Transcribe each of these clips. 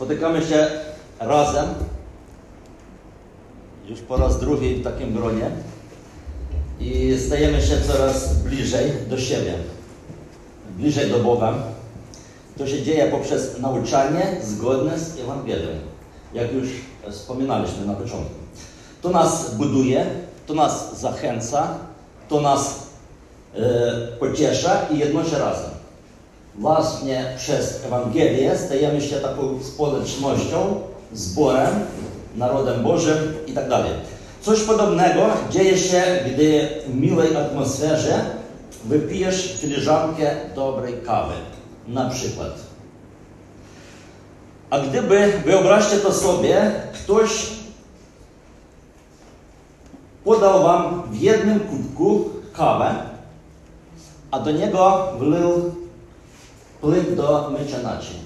Spotykamy się razem, już po raz drugi w takim gronie i stajemy się coraz bliżej do siebie, bliżej do Boga. To się dzieje poprzez nauczanie zgodne z Ewangelią, jak już wspominaliśmy na początku. To nas buduje, to nas zachęca, to nas e, pociesza i jednoczy razem. Właśnie przez Ewangelię stajemy się taką społecznością, zborem, narodem Bożym i tak dalej. Coś podobnego dzieje się, gdy w miłej atmosferze wypijesz filiżankę dobrej kawy, na przykład. A gdyby, wyobraźcie to sobie, ktoś podał wam w jednym kubku kawę, a do niego wlał płyn do mycia naczyń.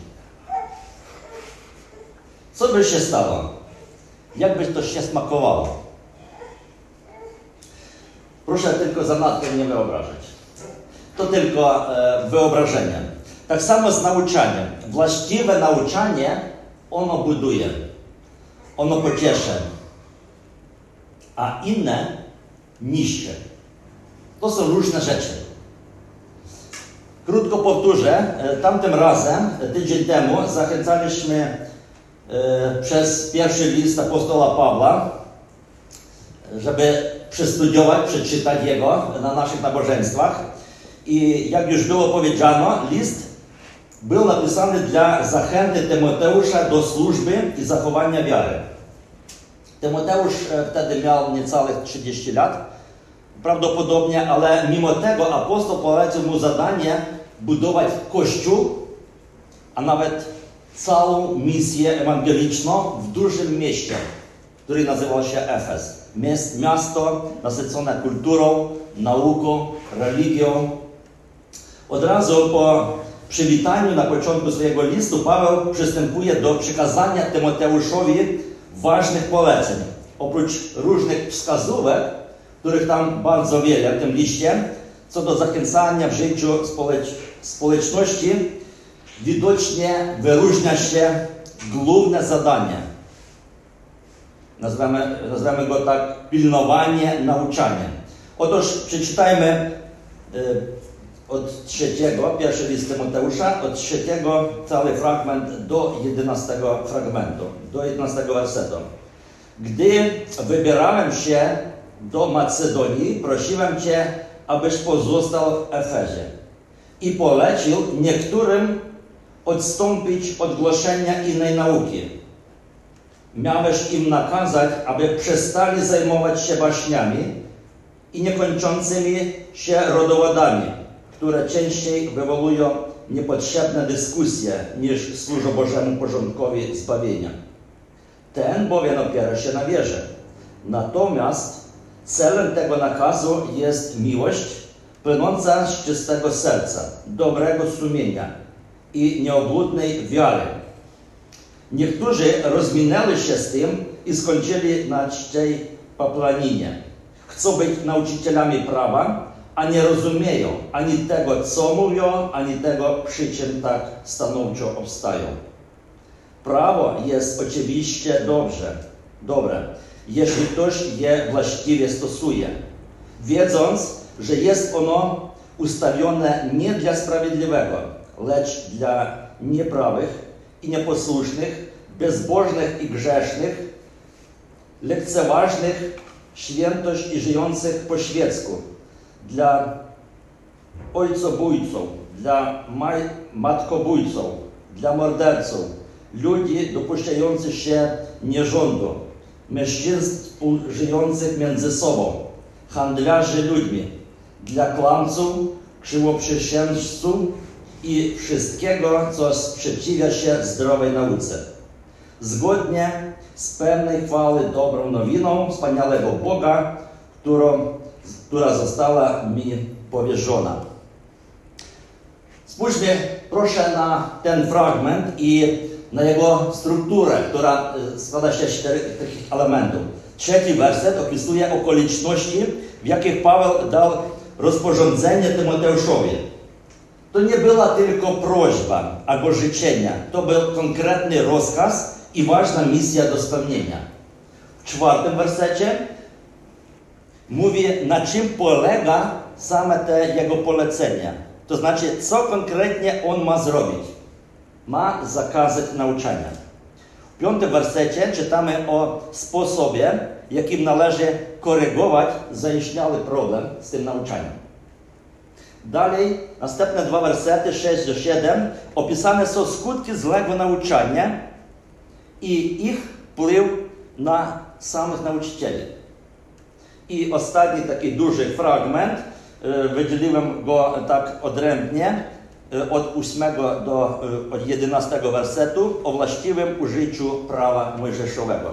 Co by się stało? Jak by to się smakowało? Proszę tylko zanadto nie wyobrażać. To tylko e, wyobrażenie. Tak samo z nauczaniem. Właściwe nauczanie, ono buduje, ono pociesza, a inne niszczy. To są różne rzeczy. Krótko powtórzę, tamtym razem, tydzień temu, zachęcaliśmy e, przez pierwszy list apostola Pawła, żeby przestudiować, przeczytać jego na naszych nabożeństwach. I jak już było powiedziano, list był napisany dla zachęty Tymoteusza do służby i zachowania wiary. Tymoteusz wtedy miał niecałych 30 lat, prawdopodobnie, ale mimo tego apostoł polecił mu zadanie budować kościół, a nawet całą misję ewangeliczną w dużym mieście, który nazywał się Efes. Miasto nasycone kulturą, nauką, religią. Od razu po przywitaniu na początku swojego listu Paweł przystępuje do przekazania Tymoteuszowi ważnych poleceń. Oprócz różnych wskazówek, których tam bardzo wiele w tym liście, co do zachęcania w życiu społecz społeczności, widocznie wyróżnia się główne zadanie. Nazwijmy, nazwijmy go tak pilnowanie nauczania. Otóż przeczytajmy y, od trzeciego, pierwszy list Tymoteusza, od trzeciego cały fragment do jedenastego fragmentu, do jedenastego wersetu. Gdy wybierałem się do Macedonii, prosiłem Cię, abyś pozostał w Efezie i polecił niektórym odstąpić od głoszenia innej nauki. Miałeś im nakazać, aby przestali zajmować się baśniami i niekończącymi się rodowodami, które częściej wywołują niepotrzebne dyskusje niż służą Bożemu porządkowi zbawienia. Ten bowiem opiera się na wierze. Natomiast celem tego nakazu jest miłość płynąca z czystego serca, dobrego sumienia i nieobłudnej wiary. Niektórzy rozminęli się z tym i skończyli na czczej paplaninie. Chcą być nauczycielami prawa, a nie rozumieją ani tego, co mówią, ani tego, przy czym tak stanowczo obstają. Prawo jest oczywiście dobrze, dobre, jeśli ktoś je właściwie stosuje, wiedząc, że jest ono ustawione nie dla sprawiedliwego, lecz dla nieprawych i nieposłusznych, bezbożnych i grzesznych, lekceważnych świętość i żyjących po świecku, dla ojcobójców, dla matkobójców, dla morderców, ludzi dopuszczających się nierządu, mężczyzn żyjących między sobą, handlarzy ludźmi, dla kłamców, krzywoprzysiężców i wszystkiego, co sprzeciwia się zdrowej nauce. Zgodnie z pełnej chwały dobrą nowiną wspaniałego Boga, którą, która została mi powierzona. Spójrzmy proszę na ten fragment i na jego strukturę, która składa się z czterech elementów. Trzeci werset opisuje okoliczności, w jakich Paweł dał rozporządzenie Tymoteuszowi. to nie była tylko prośba albo życzenia, to był konkretny rozkaz i ważna misja do spełnienia. W czwartym wersecie mówi, na czym polega same te jego polecenia. To znaczy, co konkretnie on ma zrobić. Ma zakazać nauczania. W piątym wersecie czytamy o sposobie, jakim należy korygować zaistniały problem z tym nauczaniem. Dalej, następne dwa wersety, 6 do 7, opisane są skutki złego nauczania i ich wpływ na samych nauczycieli. I ostatni taki duży fragment, wydzieliłem go tak odrębnie, od 8 do od 11 wersetu o właściwym użyciu prawa mojżeszowego.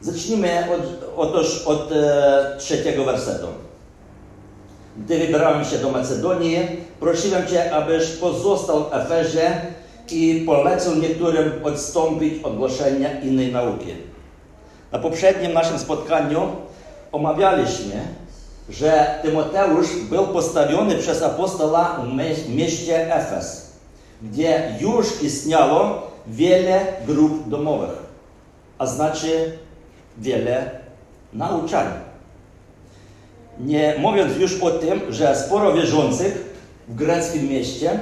Zacznijmy od, otóż od e, trzeciego wersetu. Gdy wybierałem się do Macedonii, prosiłem Cię, abyś pozostał w Efezie i polecał niektórym odstąpić od głoszenia innej nauki. Na poprzednim naszym spotkaniu omawialiśmy, że Tymoteusz był postawiony przez apostola w mieście Efes, gdzie już istniało wiele grup domowych, a znaczy wiele nauczań. Nie mówiąc już o tym, że sporo wierzących w greckim mieście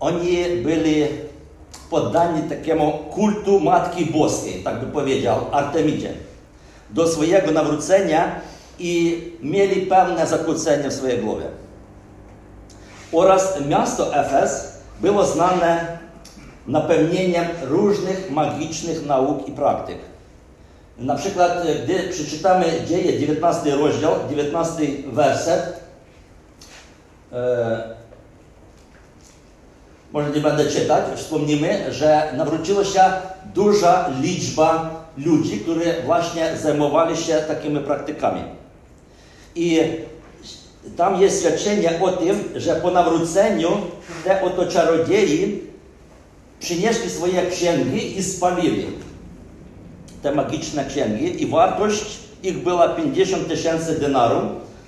oni byli poddani takiemu kultu Matki Boskiej, tak by powiedział, Artemidzie, do swojego nawrócenia i mieli pewne zakłócenie w swojej głowie. Oraz miasto Efes było znane napełnieniem różnych magicznych nauk i praktyk. Na przykład, gdy przeczytamy Dzieje, 19 rozdział, 19 werset, e, może nie będę czytać, wspomnimy, że nawróciła się duża liczba ludzi, którzy właśnie zajmowali się takimi praktykami. I tam jest świadczenie o tym, że po nawróceniu te oto czarodziei przynieśli swoje księgi i spalili te magiczne księgi i wartość ich była 50 tysięcy denarów,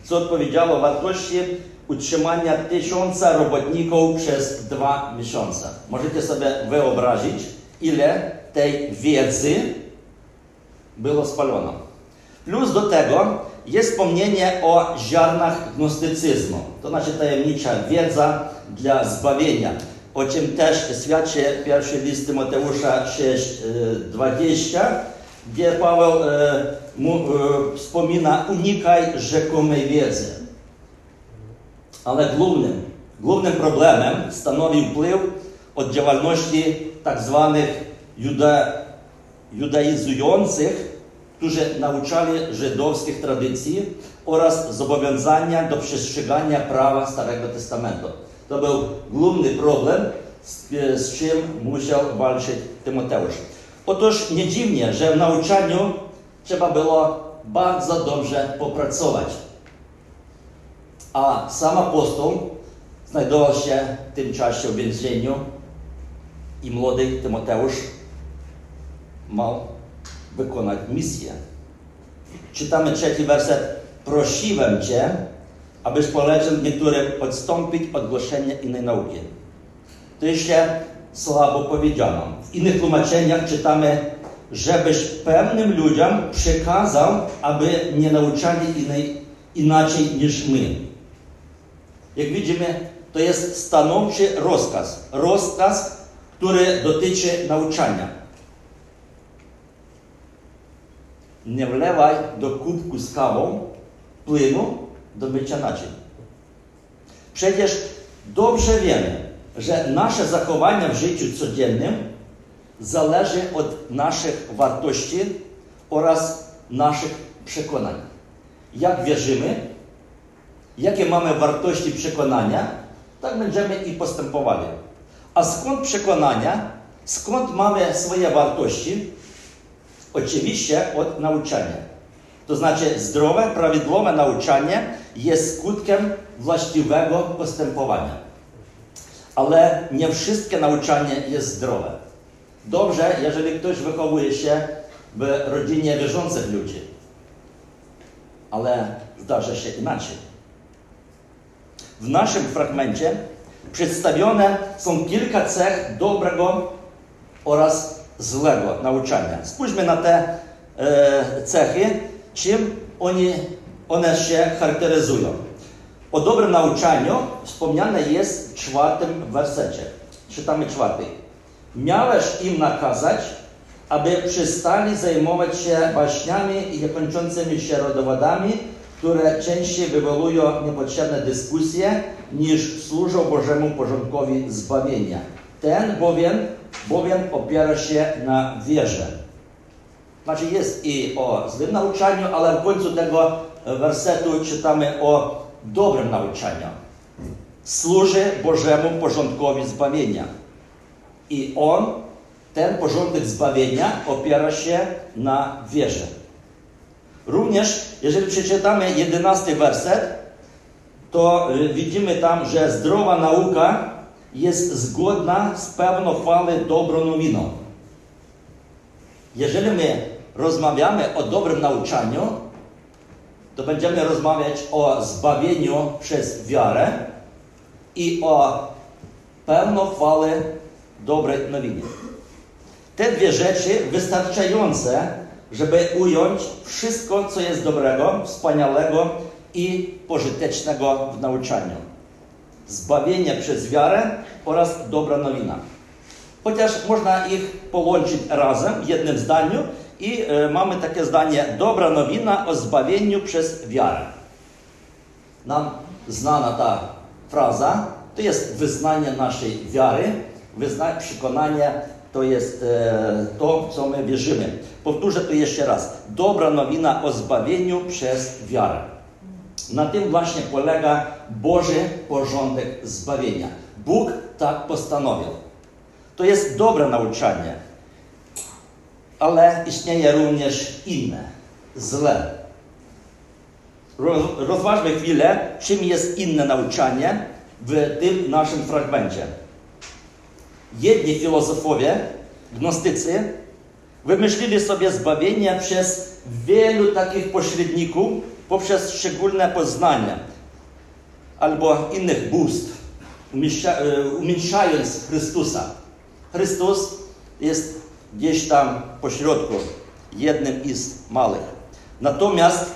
co odpowiedziało wartości utrzymania tysiąca robotników przez dwa miesiące. Możecie sobie wyobrazić, ile tej wiedzy było spalono. Plus do tego jest wspomnienie o ziarnach gnostycyzmu, to znaczy tajemnicza wiedza dla zbawienia, o czym też świadczy pierwszy list Tymoteusza 6:20, gdzie Paweł e, mu, e, wspomina unikaj rzekomej wiedzy. Ale głównym, głównym problemem stanowił wpływ od działalności tak zwanych juda, judaizujących, którzy nauczali żydowskich tradycji oraz zobowiązania do przestrzegania prawa Starego Testamentu. To był główny problem, z, z czym musiał walczyć Tymoteusz. Otóż nie dziwnie, że w nauczaniu trzeba było bardzo dobrze popracować. A sam apostoł znajdował się w tym czasie w więzieniu i młody Tymoteusz miał wykonać misję. Czytamy trzeci werset. Prosiłem Cię, abyś polecił niektórym odstąpić od głoszenia innej nauki. To jeszcze słabo powiedziano. W innych tłumaczeniach czytamy, żebyś pewnym ludziom przekazał, aby nie nauczali innej, inaczej niż my. Jak widzimy, to jest stanowczy rozkaz. Rozkaz, który dotyczy nauczania. Nie wlewaj do kubku z kawą płynu do mycia naczyń. Przecież dobrze wiemy, że nasze zachowanie w życiu codziennym zależy od naszych wartości oraz naszych przekonań. Jak wierzymy, jakie mamy wartości przekonania, tak będziemy i postępowali. A skąd przekonania, skąd mamy swoje wartości? Oczywiście od nauczania. To znaczy zdrowe, prawidłowe nauczanie jest skutkiem właściwego postępowania. Ale nie wszystkie nauczanie jest zdrowe. Dobrze, jeżeli ktoś wychowuje się w rodzinie wierzących ludzi. Ale zdarza się inaczej. W naszym fragmencie przedstawione są kilka cech dobrego oraz złego nauczania. Spójrzmy na te e, cechy, czym oni, one się charakteryzują. O dobrym nauczaniu wspomniane jest w czwartym wersecie. Czytamy czwarty. Miałeś im nakazać, aby przestali zajmować się baśniami i niekończącymi się rodowodami, które częściej wywołują niepotrzebne dyskusje, niż służą Bożemu porządkowi zbawienia. Ten bowiem, bowiem opiera się na wierze. Znaczy jest i o złym nauczaniu, ale w końcu tego wersetu czytamy o dobrym nauczaniu. Służy Bożemu porządkowi zbawienia. I on, ten porządek zbawienia, opiera się na wierze. Również, jeżeli przeczytamy jedenasty werset, to widzimy tam, że zdrowa nauka jest zgodna z pewną chwałę dobrą nowiną. Jeżeli my rozmawiamy o dobrym nauczaniu, to będziemy rozmawiać o zbawieniu przez wiarę i o pełną chwałę dobrej nowiny. Te dwie rzeczy wystarczające, żeby ująć wszystko, co jest dobrego, wspaniałego i pożytecznego w nauczaniu. Zbawienie przez wiarę oraz dobra nowina. Chociaż można ich połączyć razem w jednym zdaniu i e, mamy takie zdanie dobra nowina o zbawieniu przez wiarę. Nam znana ta fraza to jest wyznanie naszej wiary, wyznanie, przekonanie to jest e, to, w co my wierzymy. Powtórzę to jeszcze raz. Dobra nowina o zbawieniu przez wiarę. Na tym właśnie polega Boży porządek zbawienia. Bóg tak postanowił. To jest dobre nauczanie, ale istnieje również inne, złe. Rozważmy chwilę, czym jest inne nauczanie w tym naszym fragmencie. Jedni filozofowie, gnostycy, wymyślili sobie zbawienie przez wielu takich pośredników poprzez szczególne poznanie albo innych bóstw, umniejszając Chrystusa. Chrystus jest gdzieś tam pośrodku, jednym z małych. Natomiast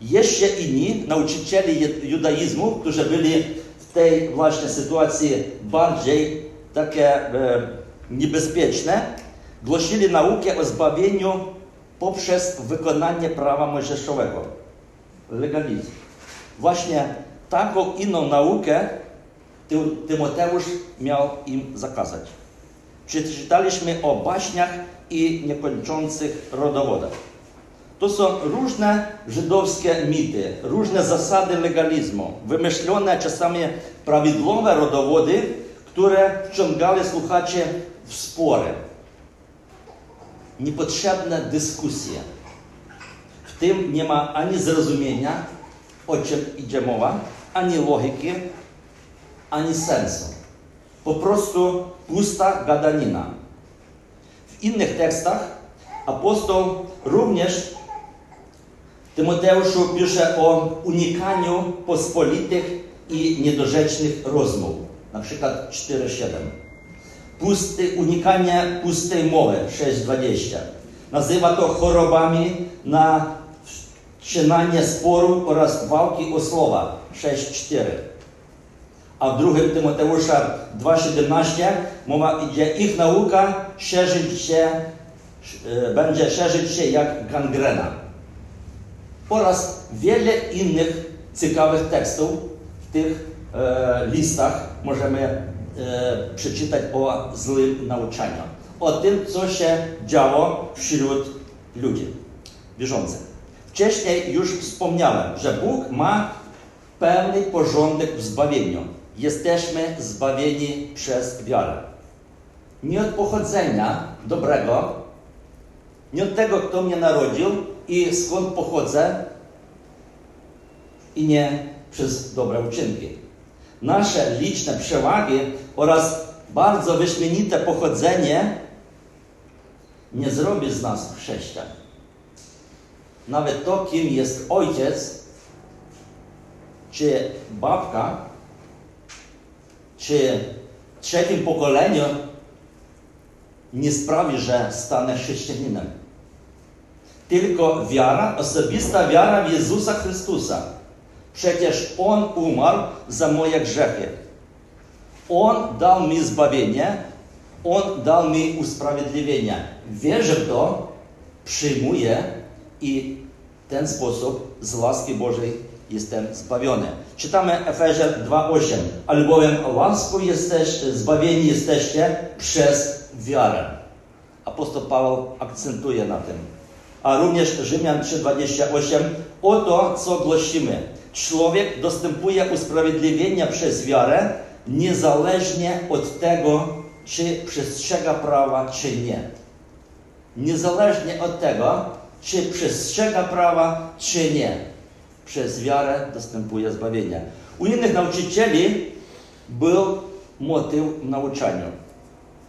jeszcze inni nauczyciele judaizmu, którzy byli w tej właśnie sytuacji bardziej takie e, niebezpieczne, głosili naukę o zbawieniu poprzez wykonanie prawa mojżeszowego. Legalizm. Właśnie taką inną naukę Tymoteusz miał im zakazać. Przeczytaliśmy o baśniach i niekończących rodowodach. To są różne żydowskie mity, różne zasady legalizmu, wymyślone czasami prawidłowe rodowody, w spory. Niepotrzebne dyskusje. W tym nie ma ani zrozumienia, o czym idzie mowa, ani logiki, ani sensu. Po prostu pusta gadanina. W innych tekstach apostoł również Tymoteuszu pisze o unikaniu pospolitych i niedorzecznych rozmów. Na przykład 4.7. Pusty, unikanie pustej mowy 6.20. Nazywa to chorobami na wszczynanie sporu oraz walki o słowa 6.4 a w drugim Tymoteusza 2,17 mowa idzie, ich nauka szerzyć się, e, będzie szerzyć się jak gangrena. Oraz wiele innych ciekawych tekstów w tych listach możemy e, przeczytać o złym nauczaniu. O tym, co się działo wśród ludzi wierzących. Wcześniej już wspomniałem, że Bóg ma pełny porządek w zbawieniu jesteśmy zbawieni przez wiarę. Nie od pochodzenia dobrego, nie od tego, kto mnie narodził i skąd pochodzę, i nie przez dobre uczynki. Nasze liczne przewagi oraz bardzo wyśmienite pochodzenie nie zrobi z nas chrześcijan. nawet to, kim jest ojciec, czy babka, czy trzecim pokoleniu, nie sprawi, że stanę chrześcijaninem. Tylko wiara, osobista wiara w Jezusa Chrystusa. Przecież On umarł za moje grzechy. On dał mi zbawienie, On dał mi usprawiedliwienie. Wierzę w to, przyjmuję i w ten sposób z łaski Bożej jestem zbawiony. Czytamy Efezjan 2:8. Albowiem łaską jesteś, zbawieni jesteście przez wiarę. Apostoł Paweł akcentuje na tym. A również Rzymian 3:28. Oto co głosimy. Człowiek dostępuje usprawiedliwienia przez wiarę, niezależnie od tego, czy przestrzega prawa, czy nie. Niezależnie od tego, czy przestrzega prawa, czy nie. Przez wiarę dostępuje zbawienia. U innych nauczycieli był motyw w nauczaniu.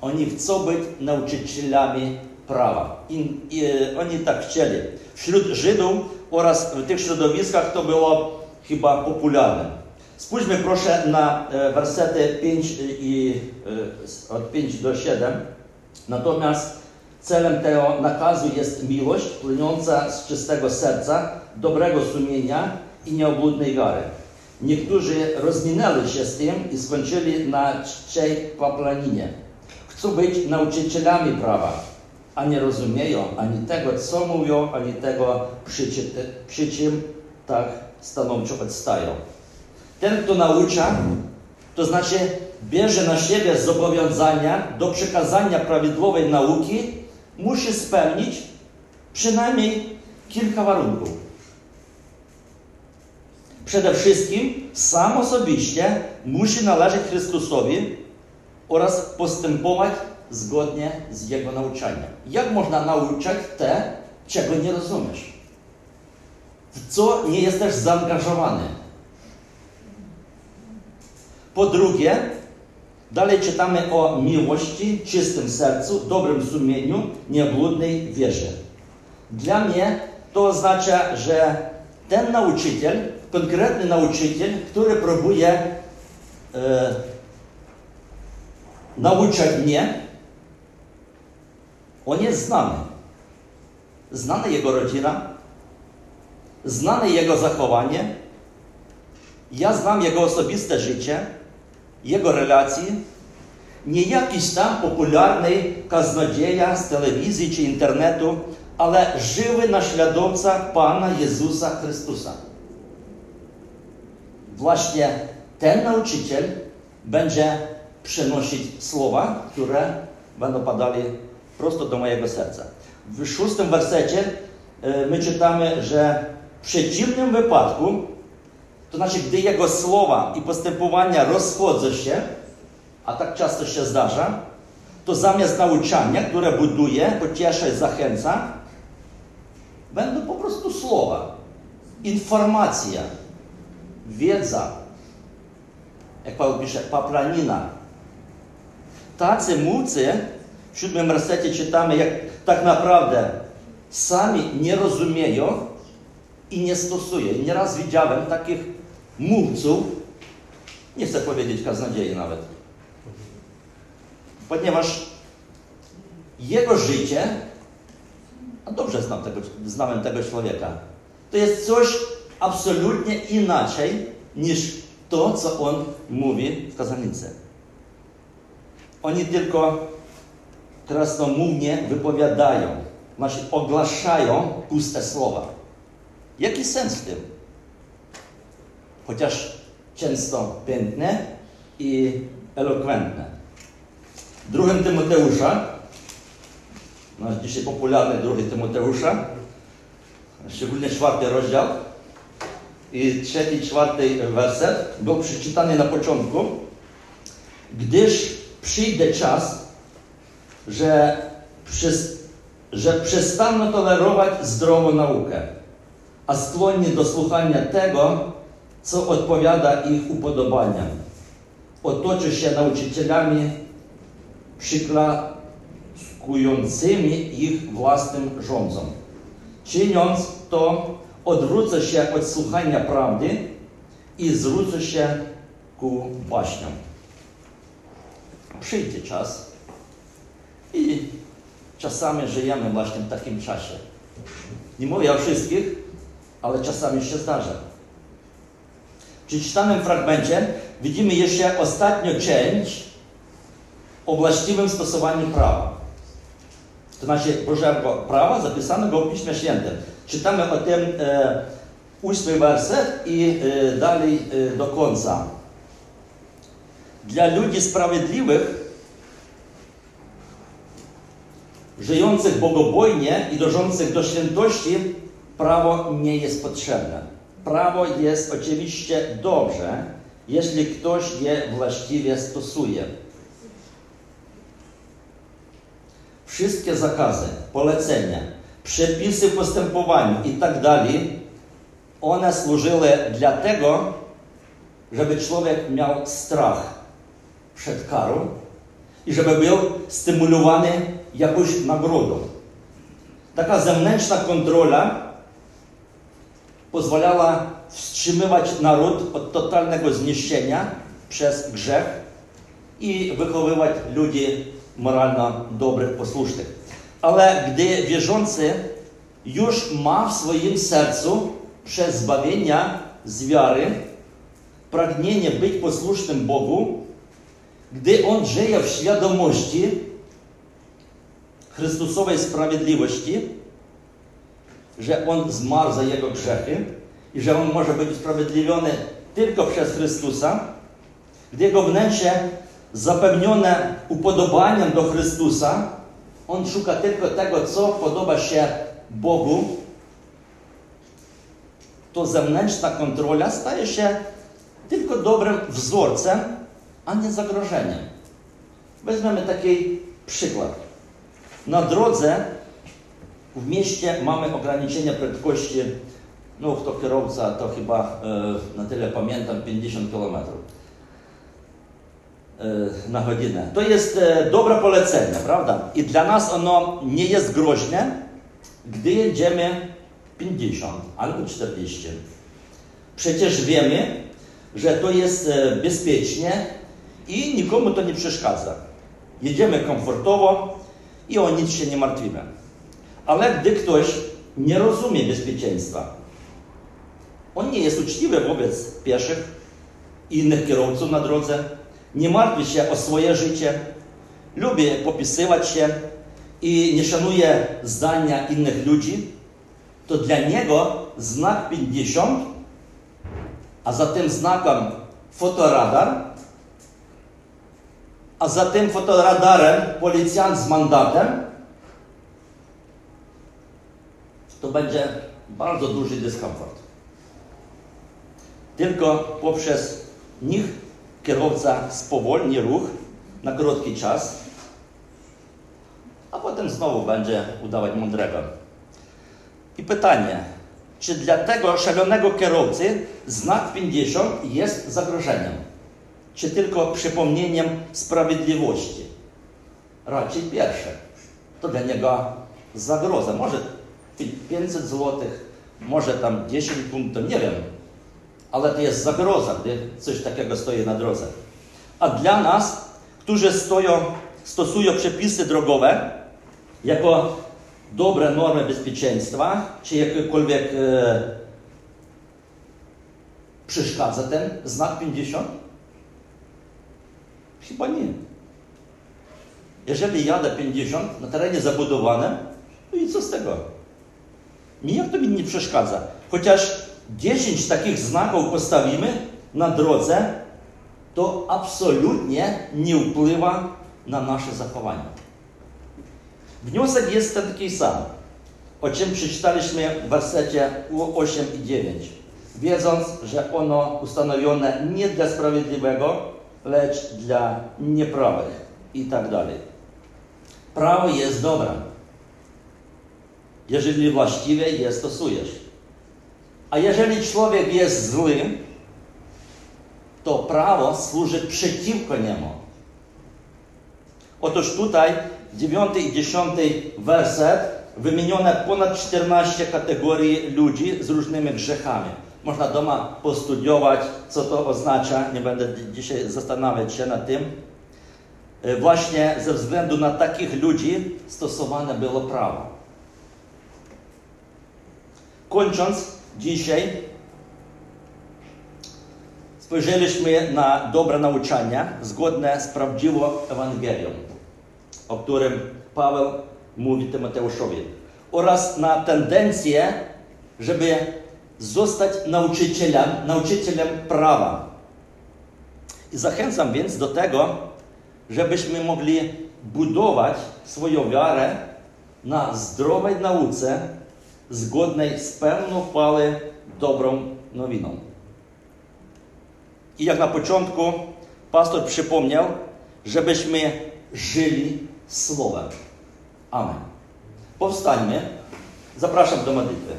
Oni chcą być nauczycielami prawa. I, i, oni tak chcieli. Wśród Żydów oraz w tych środowiskach to było chyba popularne. Spójrzmy proszę na wersety 5 i od 5 do 7. Natomiast celem tego nakazu jest miłość płynąca z czystego serca, dobrego sumienia i nieobłudnej wiary. Niektórzy rozminęli się z tym i skończyli na czczej paplaninie. Chcą być nauczycielami prawa, a nie rozumieją ani tego, co mówią, ani tego, przy, przy czym tak stanowczo odstają. Ten, kto naucza, to znaczy bierze na siebie zobowiązania do przekazania prawidłowej nauki, musi spełnić przynajmniej kilka warunków. Przede wszystkim sam osobiście musi należeć Chrystusowi oraz postępować zgodnie z Jego nauczaniem. Jak można nauczać te, czego nie rozumiesz? W co nie jesteś zaangażowany? Po drugie, dalej czytamy o miłości, czystym sercu, dobrym sumieniu, niebludnej wierze. Dla mnie to oznacza, że ten nauczyciel, konkretny nauczyciel, który próbuje e, nauczać mnie, on jest znany. Znana jego rodzina, znane jego zachowanie. Ja znam jego osobiste życie, jego relacje. Nie jakiś tam popularny kaznodzieja z telewizji czy internetu, ale żywy naśladowca Pana Jezusa Chrystusa. Właśnie ten nauczyciel będzie przynosić słowa, które będą padali prosto do mojego serca. W szóstym wersecie my czytamy, że w przeciwnym wypadku, to znaczy, gdy jego słowa i postępowania rozchodzą się, a tak często się zdarza, to zamiast nauczania, które buduje, pociesza i zachęca, będą po prostu słowa, informacja, wiedza, jak Paweł pisze, paplanina. Tacy mówcy, w siódmym wersecie czytamy, jak tak naprawdę sami nie rozumieją i nie stosują. Nieraz widziałem takich mówców, nie chcę powiedzieć kaznodzieje nawet, ponieważ jego życie, a dobrze znam tego, znałem tego człowieka, to jest coś absolutnie inaczej niż to, co on mówi w kazalnicy. Oni tylko krasnomównie wypowiadają, znaczy ogłaszają puste słowa. Jaki sens w tym? Chociaż często piękne i elokwentne. Drugim Tymoteusza, nasz dzisiaj popularny drugi Tymoteusza, szczególnie czwarty rozdział i trzeci, czwarty werset był przeczytany na początku, gdyż przyjdzie czas, że, przez, że przestaną tolerować zdrową naukę, a skłonni do słuchania tego, co odpowiada ich upodobaniom. Otoczy się nauczycielami przyklaskującymi ich własnym rządzom. Czyniąc to, odwrócę się od słuchania prawdy i zwrócę się ku baśniom. Przyjdzie czas i czasami żyjemy właśnie w takim czasie. Nie mówię o wszystkich, ale czasami się zdarza. W przeczytanym fragmencie widzimy jeszcze ostatnią część o właściwym stosowaniu prawa. To znaczy Bożego prawa zapisanego w Piśmie Świętym. Czytamy o tym e, ósmy werset i e, dalej e, do końca. Dla ludzi sprawiedliwych, żyjących bogobojnie i dążących do świętości, prawo nie jest potrzebne. Prawo jest oczywiście dobrze, jeśli ktoś je właściwie stosuje. Wszystkie zakazy, polecenia, przepisy w postępowaniu i tak dalej, one służyły dla tego, żeby człowiek miał strach przed karą i żeby był stymulowany jakąś nagrodą. Taka zewnętrzna kontrola pozwalała wstrzymywać naród od totalnego zniszczenia przez grzech i wychowywać ludzi moralno dobrych, posłusznych. Ale gdy wierzący już ma w swoim sercu przez zbawienia z wiary pragnienie być posłusznym Bogu, gdy on żyje w świadomości Chrystusowej sprawiedliwości, że on zmarł za jego grzechy i że on może być usprawiedliwiony tylko przez Chrystusa, gdy jego wnętrze zapewnione upodobaniem do Chrystusa, on szuka tylko tego, co podoba się Bogu, to zewnętrzna kontrola staje się tylko dobrym wzorcem, a nie zagrożeniem. Weźmiemy taki przykład. Na drodze w mieście mamy ograniczenie prędkości, no kto kierowca, to chyba e, na tyle pamiętam, 50 km e, na godzinę. To jest e, dobre polecenie, prawda? I dla nas ono nie jest groźne, gdy jedziemy 50 albo 40. Przecież wiemy, że to jest bezpiecznie i nikomu to nie przeszkadza. Jedziemy komfortowo i o nic się nie martwimy. Ale gdy ktoś nie rozumie bezpieczeństwa, on nie jest uczciwy wobec pieszych i innych kierowców na drodze, nie martwi się o swoje życie, lubi popisywać się i nie szanuje zdania innych ludzi, to dla niego znak 50, a za tym znakiem fotoradar, a za tym fotoradarem policjant z mandatem, to będzie bardzo duży dyskomfort. Tylko poprzez nich kierowca spowolni ruch na krótki czas, a potem znowu będzie udawać mądrego. I pytanie, czy dla tego szalonego kierowcy znak 50 jest zagrożeniem? Czy tylko przypomnieniem sprawiedliwości? Raczej pierwsze. To dla niego zagroza. Może 500 zł, może tam 10 punktów, nie wiem. Ale to jest zagroza, gdy coś takiego stoi na drodze. A dla nas, którzy stoją, stosują przepisy drogowe jako dobre normy bezpieczeństwa, czy jakiekolwiek e, przeszkadza ten znak 50? Chyba nie. Jeżeli jadę 50 na terenie zabudowanym, no i co z tego? Nijak to mi nie przeszkadza. Chociaż 10 takich znaków postawimy na drodze, to absolutnie nie wpływa na nasze zachowanie. Wniosek jest taki sam, o czym przeczytaliśmy w wersecie 8 i 9, wiedząc, że ono ustanowione nie dla sprawiedliwego, lecz dla nieprawych i tak dalej. Prawo jest dobre, jeżeli właściwie je stosujesz. A jeżeli człowiek jest zły, to prawo służy przeciwko niemu. Otóż tutaj 9 i 10 werset wymienione ponad 14 kategorii ludzi z różnymi grzechami. Można doma postudiować, co to oznacza. Nie będę dzisiaj zastanawiać się nad tym. E, Właśnie ze względu na takich ludzi stosowane było prawo. Kończąc dzisiaj, spojrzeliśmy na dobre nauczania zgodne z prawdziwą Ewangelią, o którym Paweł mówi Tymoteuszowi, oraz na tendencję, żeby zostać nauczycielem, nauczycielem prawa. I zachęcam więc do tego, żebyśmy mogli budować swoją wiarę na zdrowej nauce, zgodnej z pełną chwały dobrą nowiną. I jak na początku pastor przypomniał, żebyśmy żyli Słowem. Amen. Powstańmy. Zapraszam do modlitwy.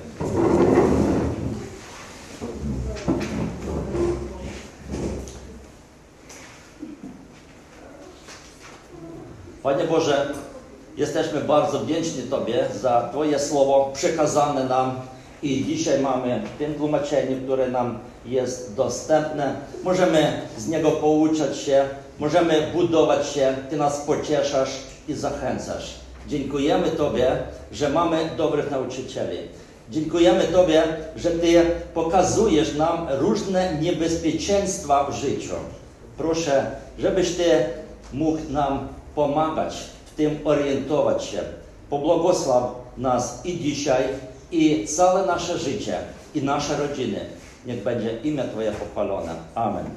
Panie Boże, jesteśmy bardzo wdzięczni Tobie za Twoje słowo przekazane nam i dzisiaj mamy w tym tłumaczeniu, które nam jest dostępne. Możemy z niego pouczać się, możemy budować się, Ty nas pocieszasz i zachęcasz. Dziękujemy Tobie, że mamy dobrych nauczycieli. Dziękujemy Tobie, że Ty pokazujesz nam różne niebezpieczeństwa w życiu. Proszę, żebyś Ty mógł nam pomagać w tym orientować się. Pobłogosław nas i dzisiaj, i całe nasze życie, i nasze rodziny. Niech będzie imię Twoje pochwalone. Amen.